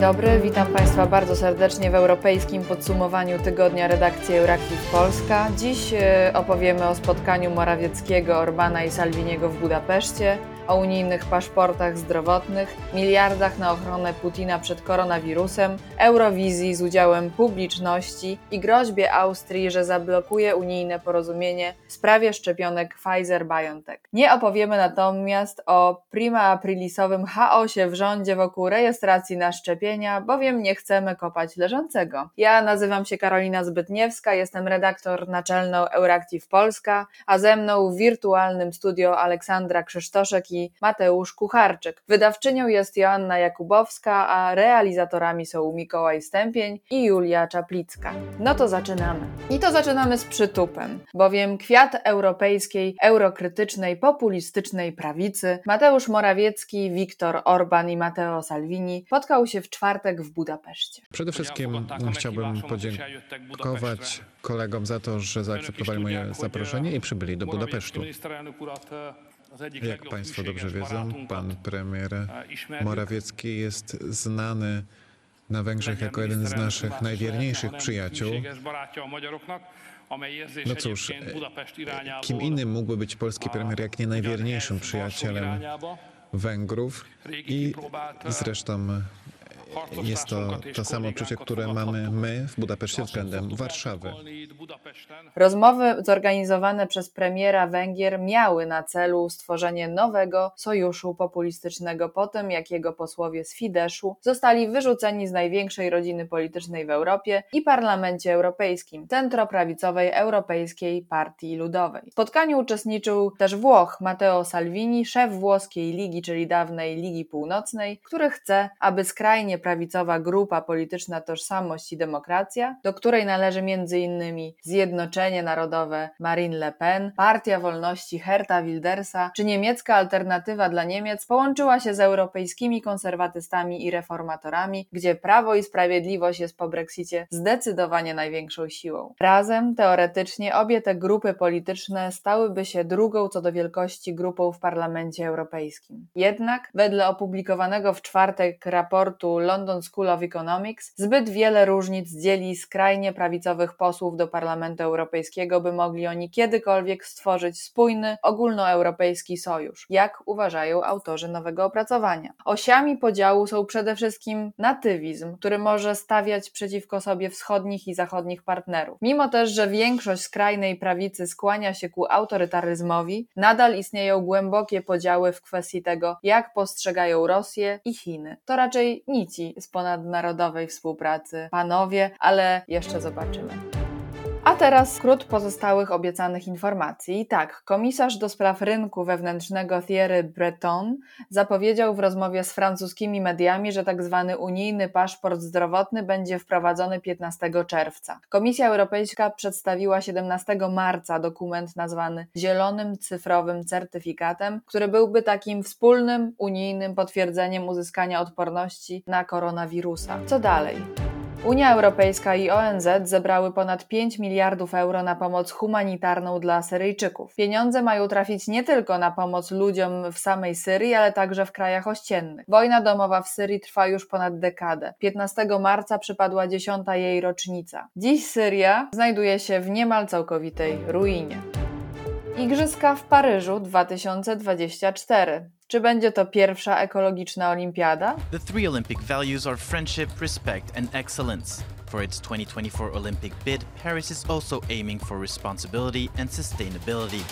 dobry, witam Państwa bardzo serdecznie w europejskim podsumowaniu tygodnia redakcji Euractiv Polska. Dziś e, opowiemy o spotkaniu Morawieckiego, Orbana i Salviniego w Budapeszcie, o unijnych paszportach zdrowotnych, miliardach na ochronę Putina przed koronawirusem, Eurowizji z udziałem publiczności i groźbie Austrii, że zablokuje unijne porozumienie w sprawie szczepionek Pfizer-BioNTech. Nie opowiemy natomiast o prima aprilisowym chaosie w rządzie wokół rejestracji na szczepienia, bowiem nie chcemy kopać leżącego. Ja nazywam się Karolina Zbytniewska, jestem redaktor naczelną Euractiv Polska, a ze mną w wirtualnym studio Aleksandra Krzysztoszek i Mateusz Kucharczyk. Wydawczynią jest Joanna Jakubowska, a realizatorami są Mikołaj Stępień i Julia Czaplicka. No to zaczynamy. I to zaczynamy z przytupem, bowiem kwiat europejskiej, eurokrytycznej, populistycznej prawicy Mateusz Morawiecki, Viktor Orban i Matteo Salvini spotkał się w czwartek w Budapeszcie. Przede wszystkim chciałbym podziękować kolegom za to, że zaakceptowali moje zaproszenie i przybyli do Budapesztu. Jak Państwo dobrze wiedzą, pan premier Morawiecki jest znany na Węgrzech jako jeden z naszych najwierniejszych przyjaciół. No cóż, kim innym mógłby być polski premier, jak nie najwierniejszym przyjacielem Węgrów i zresztą jest to to samo uczucie, które mamy my w Budapeszcie względem Warszawy. Rozmowy zorganizowane przez premiera Węgier miały na celu stworzenie nowego sojuszu populistycznego po tym, jak jego posłowie z Fideszu zostali wyrzuceni z największej rodziny politycznej w Europie i Parlamencie Europejskim, centroprawicowej Europejskiej Partii Ludowej. W spotkaniu uczestniczył też Włoch Matteo Salvini, szef włoskiej ligi, czyli dawnej Ligi Północnej, który chce, aby skrajnie prawicowa grupa polityczna Tożsamość i Demokracja, do której należy m.in. Zjednoczenie Narodowe Marine Le Pen, Partia Wolności Herta Wildersa czy niemiecka alternatywa dla Niemiec połączyła się z europejskimi konserwatystami i reformatorami, gdzie Prawo i Sprawiedliwość jest po Brexicie zdecydowanie największą siłą. Razem, teoretycznie, obie te grupy polityczne stałyby się drugą co do wielkości grupą w Parlamencie Europejskim. Jednak, wedle opublikowanego w czwartek raportu London School of Economics, zbyt wiele różnic dzieli skrajnie prawicowych posłów do Parlamentu Europejskiego, by mogli oni kiedykolwiek stworzyć spójny, ogólnoeuropejski sojusz, jak uważają autorzy nowego opracowania. Osiami podziału są przede wszystkim natywizm, który może stawiać przeciwko sobie wschodnich i zachodnich partnerów. Mimo też, że większość skrajnej prawicy skłania się ku autorytaryzmowi, nadal istnieją głębokie podziały w kwestii tego, jak postrzegają Rosję i Chiny. To raczej nic z ponadnarodowej współpracy, panowie, ale jeszcze zobaczymy. A teraz skrót pozostałych obiecanych informacji. Tak, komisarz do spraw rynku wewnętrznego Thierry Breton zapowiedział w rozmowie z francuskimi mediami, że. Tak unijny paszport zdrowotny będzie wprowadzony 15 czerwca. Komisja Europejska przedstawiła 17 marca dokument nazwany Zielonym Cyfrowym Certyfikatem, który byłby takim wspólnym unijnym potwierdzeniem uzyskania odporności na koronawirusa. Co dalej? Unia Europejska i ONZ zebrały ponad 5 miliardów euro na pomoc humanitarną dla Syryjczyków. Pieniądze mają trafić nie tylko na pomoc ludziom w samej Syrii, ale także w krajach ościennych. Wojna domowa w Syrii trwa już ponad dekadę. 15 marca przypadła dziesiąta jej rocznica. Dziś Syria znajduje się w niemal całkowitej ruinie. Igrzyska w Paryżu 2024. Czy będzie to pierwsza ekologiczna olimpiada? The three Olympic values are friendship, respect and excellence. For its 2024 Olympic bid, Paris is also aiming for responsibility and sustainability.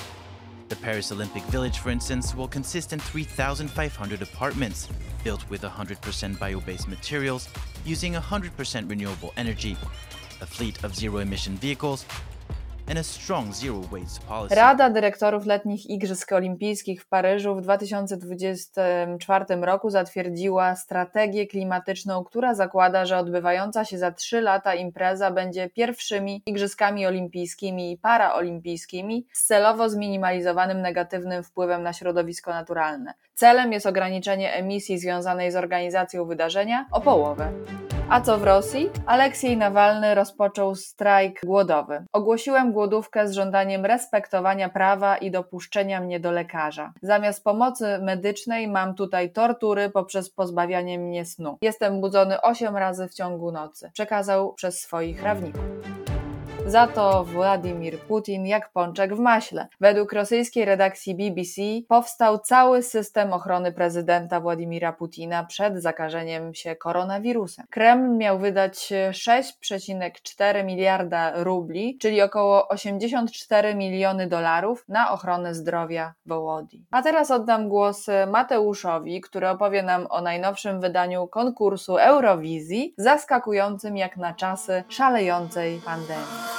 The Paris Olympic Village, for instance, will consist in 3,500 apartments, built with 100% bio-based materials, using 100% renewable energy, a fleet of zero-emission vehicles, Rada Dyrektorów Letnich Igrzysk Olimpijskich w Paryżu w 2024 roku zatwierdziła strategię klimatyczną, która zakłada, że odbywająca się za trzy lata impreza będzie pierwszymi Igrzyskami Olimpijskimi i Paraolimpijskimi z celowo zminimalizowanym negatywnym wpływem na środowisko naturalne. Celem jest ograniczenie emisji związanej z organizacją wydarzenia o połowę. A co w Rosji? Aleksiej Nawalny rozpoczął strajk głodowy. Ogłosiłem głodówkę z żądaniem respektowania prawa i dopuszczenia mnie do lekarza. Zamiast pomocy medycznej mam tutaj tortury poprzez pozbawianie mnie snu. Jestem budzony 8 razy w ciągu nocy, przekazał przez swoich prawników. Za to Władimir Putin jak pączek w maśle. Według rosyjskiej redakcji BBC powstał cały system ochrony prezydenta Władimira Putina przed zakażeniem się koronawirusem. Kreml miał wydać 6,4 miliarda rubli, czyli około 84 miliony dolarów na ochronę zdrowia Wołodii. A teraz oddam głos Mateuszowi, który opowie nam o najnowszym wydaniu konkursu Eurowizji, zaskakującym jak na czasy szalejącej pandemii.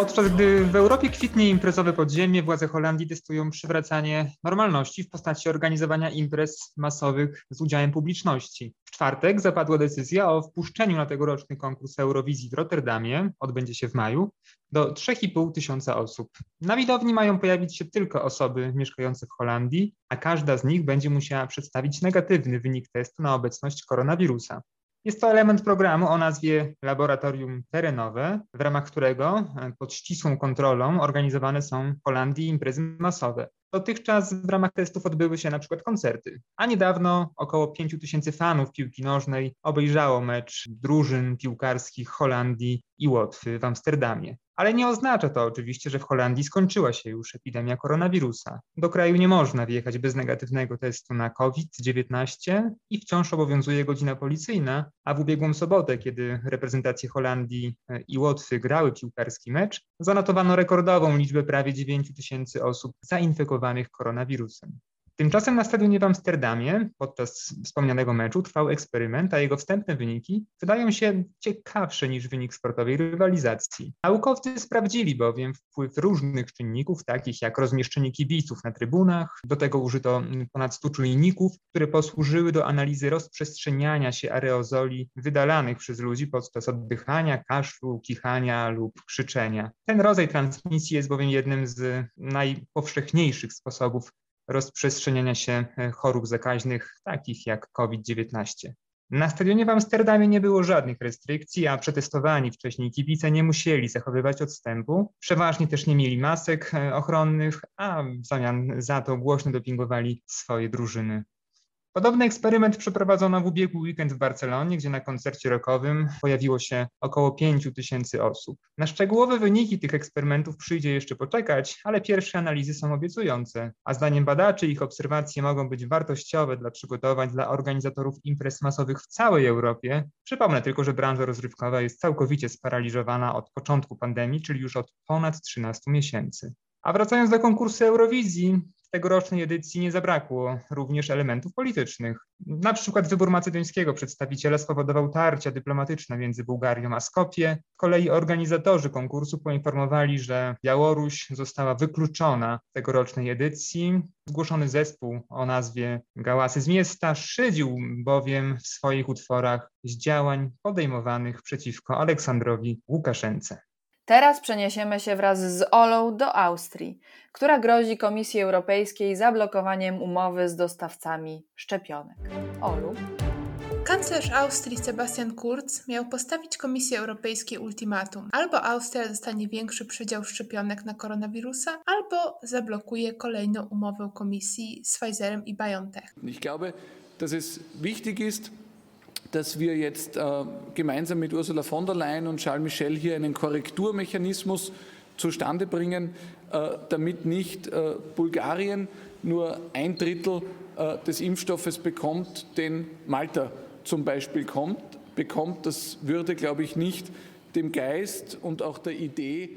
Podczas gdy w Europie kwitnie imprezowe podziemie, władze Holandii testują przywracanie normalności w postaci organizowania imprez masowych z udziałem publiczności. W czwartek zapadła decyzja o wpuszczeniu na tegoroczny konkurs Eurowizji w Rotterdamie, odbędzie się w maju, do 3,5 tysiąca osób. Na widowni mają pojawić się tylko osoby mieszkające w Holandii, a każda z nich będzie musiała przedstawić negatywny wynik testu na obecność koronawirusa. Jest to element programu o nazwie Laboratorium Terenowe, w ramach którego e, pod ścisłą kontrolą organizowane są w Holandii imprezy masowe. Dotychczas w ramach testów odbyły się na przykład koncerty, a niedawno około 5 tysięcy fanów piłki nożnej obejrzało mecz drużyn piłkarskich Holandii i Łotwy w Amsterdamie. Ale nie oznacza to oczywiście, że w Holandii skończyła się już epidemia koronawirusa. Do kraju nie można wjechać bez negatywnego testu na COVID-19 i wciąż obowiązuje godzina policyjna, a w ubiegłą sobotę, kiedy reprezentacje Holandii e, i Łotwy grały piłkarski mecz, zanotowano rekordową liczbę prawie 9 tysięcy osób zainfekowanych koronawirusem. Tymczasem na stadionie w Amsterdamie podczas wspomnianego meczu trwał eksperyment, a jego wstępne wyniki wydają się ciekawsze niż wynik sportowej rywalizacji. Naukowcy sprawdzili bowiem wpływ różnych czynników, takich jak rozmieszczenie kibiców na trybunach, do tego użyto ponad 100 czujników, które posłużyły do analizy rozprzestrzeniania się aerozoli wydalanych przez ludzi podczas oddychania, kaszlu, kichania lub krzyczenia. Ten rodzaj transmisji jest bowiem jednym z najpowszechniejszych sposobów rozprzestrzeniania się e, chorób zakaźnych, takich jak COVID-19. Na stadionie w Amsterdamie nie było żadnych restrykcji, a przetestowani wcześniej kibice nie musieli zachowywać odstępu. Przeważnie też nie mieli masek e, ochronnych, a w zamian za to głośno dopingowali swoje drużyny. Podobny eksperyment przeprowadzono w ubiegły weekend w Barcelonie, gdzie na koncercie rockowym pojawiło się około 5 tysięcy osób. Na szczegółowe wyniki tych eksperymentów przyjdzie jeszcze poczekać, ale pierwsze analizy są obiecujące, a zdaniem badaczy ich obserwacje mogą być wartościowe dla przygotowań dla organizatorów imprez masowych w całej Europie. Przypomnę tylko, że branża rozrywkowa jest całkowicie sparaliżowana od początku pandemii, czyli już od ponad 13 miesięcy. A wracając do konkursu Eurowizji, tegorocznej edycji nie zabrakło również elementów politycznych. Na przykład wybór macedońskiego przedstawiciela spowodował tarcia dyplomatyczne między Bułgarią a Skopie. Z kolei organizatorzy konkursu poinformowali, że Białoruś została wykluczona z tegorocznej edycji. Zgłoszony zespół o nazwie Gałasy z Miasta szydził bowiem w swoich utworach z działań podejmowanych przeciwko Aleksandrowi Łukaszence. Teraz przeniesiemy się wraz z Olą do Austrii, która grozi Komisji Europejskiej zablokowaniem umowy z dostawcami szczepionek. Olu. Kanclerz Austrii Sebastian Kurz miał postawić Komisji Europejskiej ultimatum: albo Austria dostanie większy przydział szczepionek na koronawirusa, albo zablokuje kolejną umowę Komisji z Pfizerem i BioNTech. Ich glaube, dass es wichtig ist, dass wir jetzt äh, gemeinsam mit Ursula von der Leyen und Charles Michel hier einen Korrekturmechanismus zustande bringen, äh, damit nicht äh, Bulgarien nur ein Drittel äh, des Impfstoffes bekommt, den Malta zum Beispiel kommt, bekommt. Das würde, glaube ich, nicht dem Geist und auch der Idee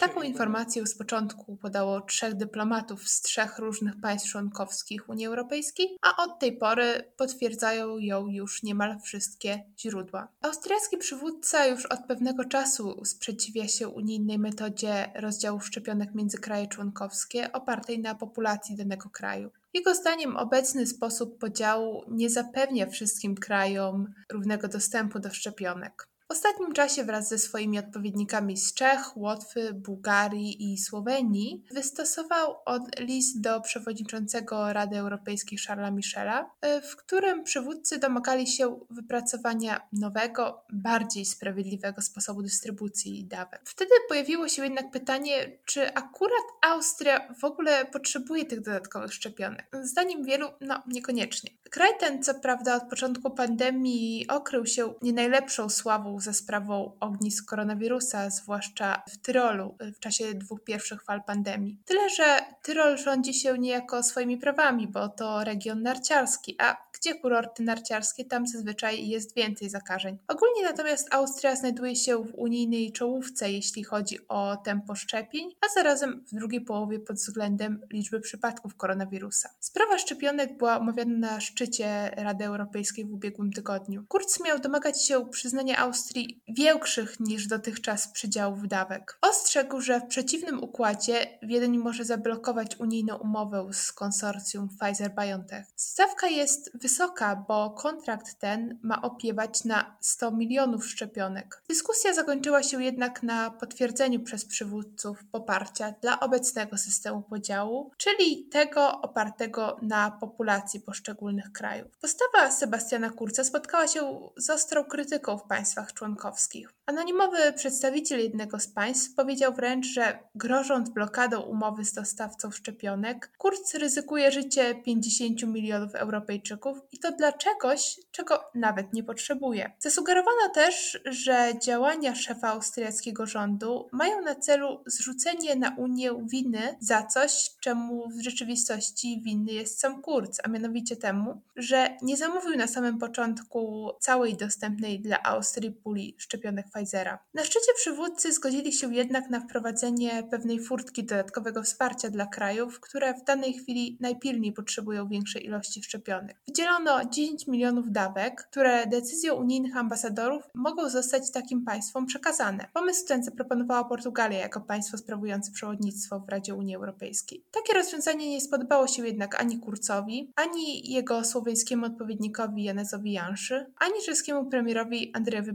taką informację z początku podało trzech dyplomatów z trzech różnych państw członkowskich Unii Europejskiej, a od tej pory potwierdzają ją już niemal wszystkie źródła. Austriacki przywódca już od pewnego czasu sprzeciwia się unijnej metodzie rozdziału szczepionek między kraje członkowskie opartej na populacji danego kraju. Jego zdaniem obecny sposób podziału nie zapewnia wszystkim krajom równego dostępu do szczepionek. W ostatnim czasie wraz ze swoimi odpowiednikami z Czech, Łotwy, Bułgarii i Słowenii wystosował od list do przewodniczącego Rady Europejskiej Charlesa Michela, e, w którym przywódcy domagali się wypracowania nowego, bardziej sprawiedliwego sposobu dystrybucji dawek. Wtedy pojawiło się jednak pytanie, czy akurat Austria w ogóle potrzebuje tych dodatkowych szczepionek. Zdaniem wielu, no niekoniecznie. Kraj ten, co prawda, od początku pandemii okrył się nie najlepszą sławą ze sprawą ognisk koronawirusa, zwłaszcza w Tyrolu w czasie dwóch pierwszych fal pandemii. Tyle, że Tyrol rządzi się niejako swoimi prawami, bo to region narciarski, a gdzie kurorty narciarskie, tam zazwyczaj jest więcej zakażeń. Ogólnie natomiast Austria znajduje się w unijnej czołówce, jeśli chodzi o tempo szczepień, a zarazem w drugiej połowie pod względem liczby przypadków koronawirusa. Sprawa szczepionek była omawiana na szczycie Rady Europejskiej w ubiegłym tygodniu. Kurz miał domagać się przyznania Austrii większych niż dotychczas przydziałów dawek. Ostrzegł, że w przeciwnym układzie Wiedeń może zablokować unijną umowę z konsorcjum Pfizer-BioNTech. Stawka jest wysoka, bo kontrakt ten ma opiewać na 100 milionów szczepionek. Dyskusja zakończyła się jednak na potwierdzeniu przez przywódców poparcia dla obecnego systemu podziału, czyli tego opartego na populacji poszczególnych krajów. Postawa Sebastiana Kurza spotkała się z ostrą krytyką w państwach członkowskich. Anonimowy przedstawiciel jednego z państw powiedział wręcz, że grożąc blokadą umowy z dostawcą szczepionek, Kurz ryzykuje życie 50 milionów Europejczyków i to dla czegoś, czego nawet nie potrzebuje. Zasugerowano też, że działania szefa austriackiego rządu mają na celu zrzucenie na Unię winy za coś, czemu w rzeczywistości winny jest sam Kurz, a mianowicie temu, że nie zamówił na samym początku całej dostępnej dla Austrii puli szczepionek Pfizera. Na szczycie przywódcy zgodzili się jednak na wprowadzenie pewnej furtki dodatkowego wsparcia dla krajów, które w danej chwili najpilniej potrzebują większej ilości szczepionek. Wydzielono 10 milionów dawek, które decyzją unijnych ambasadorów mogą zostać takim państwom przekazane. Pomysł ten zaproponowała Portugalia jako państwo sprawujące przewodnictwo w Radzie Unii Europejskiej. Takie rozwiązanie nie spodobało się jednak ani Kurcowi, ani jego słoweńskiemu odpowiednikowi Janezowi Janszy, ani czeskiemu premierowi Andrzejowi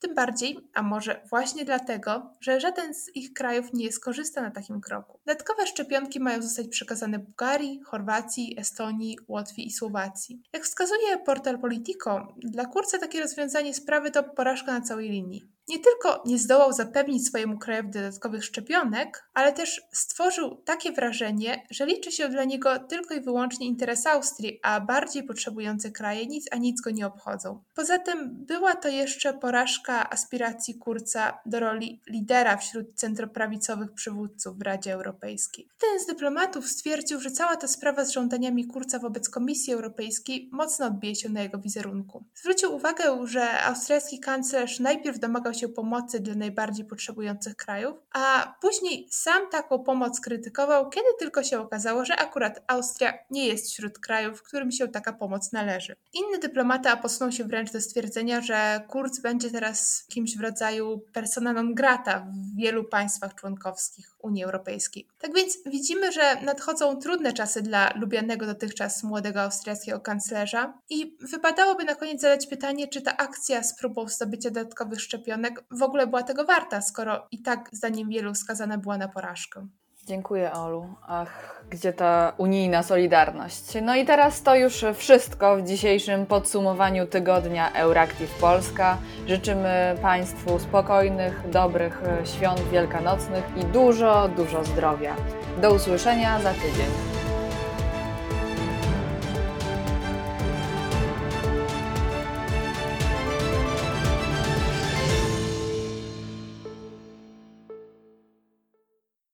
Tym bardziej, a może właśnie dlatego, że żaden z ich krajów nie skorzysta na takim kroku. Dodatkowe szczepionki mają zostać przekazane Bułgarii, Chorwacji, Estonii, Łotwie i Słowacji. Jak wskazuje portal Politico, dla Kurca takie rozwiązanie sprawy to porażka na całej linii nie tylko nie zdołał zapewnić swojemu krajowi dodatkowych szczepionek, ale też stworzył takie wrażenie, że liczy się dla niego tylko i wyłącznie interes Austrii, a bardziej potrzebujące kraje nic a nic go nie obchodzą. Poza tym była to jeszcze porażka aspiracji Kurca do roli lidera wśród centroprawicowych przywódców w Radzie Europejskiej. Ten z dyplomatów stwierdził, że cała ta sprawa z żądaniami Kurca wobec Komisji Europejskiej mocno odbije się na jego wizerunku. Zwrócił uwagę, że austriacki kanclerz najpierw domagał się pomocy dla najbardziej potrzebujących krajów, a później sam taką pomoc krytykował, kiedy tylko się okazało, że akurat Austria nie jest wśród krajów, którym się taka pomoc należy. Inny dyplomata posunął się wręcz do stwierdzenia, że Kurz będzie teraz kimś w rodzaju persona non grata w wielu państwach członkowskich Unii Europejskiej. Tak więc widzimy, że nadchodzą trudne czasy dla lubianego dotychczas młodego austriackiego kanclerza i wypadałoby na koniec zadać pytanie, czy ta akcja z próbą zdobycia dodatkowych szczepionek w ogóle była tego warta, skoro i tak zdaniem wielu skazana była na porażkę. Dziękuję, Olu. Ach, gdzie ta unijna solidarność? No i teraz to już wszystko w dzisiejszym podsumowaniu tygodnia Euractiv Polska. Życzymy Państwu spokojnych, dobrych świąt wielkanocnych i dużo, dużo zdrowia. Do usłyszenia za tydzień.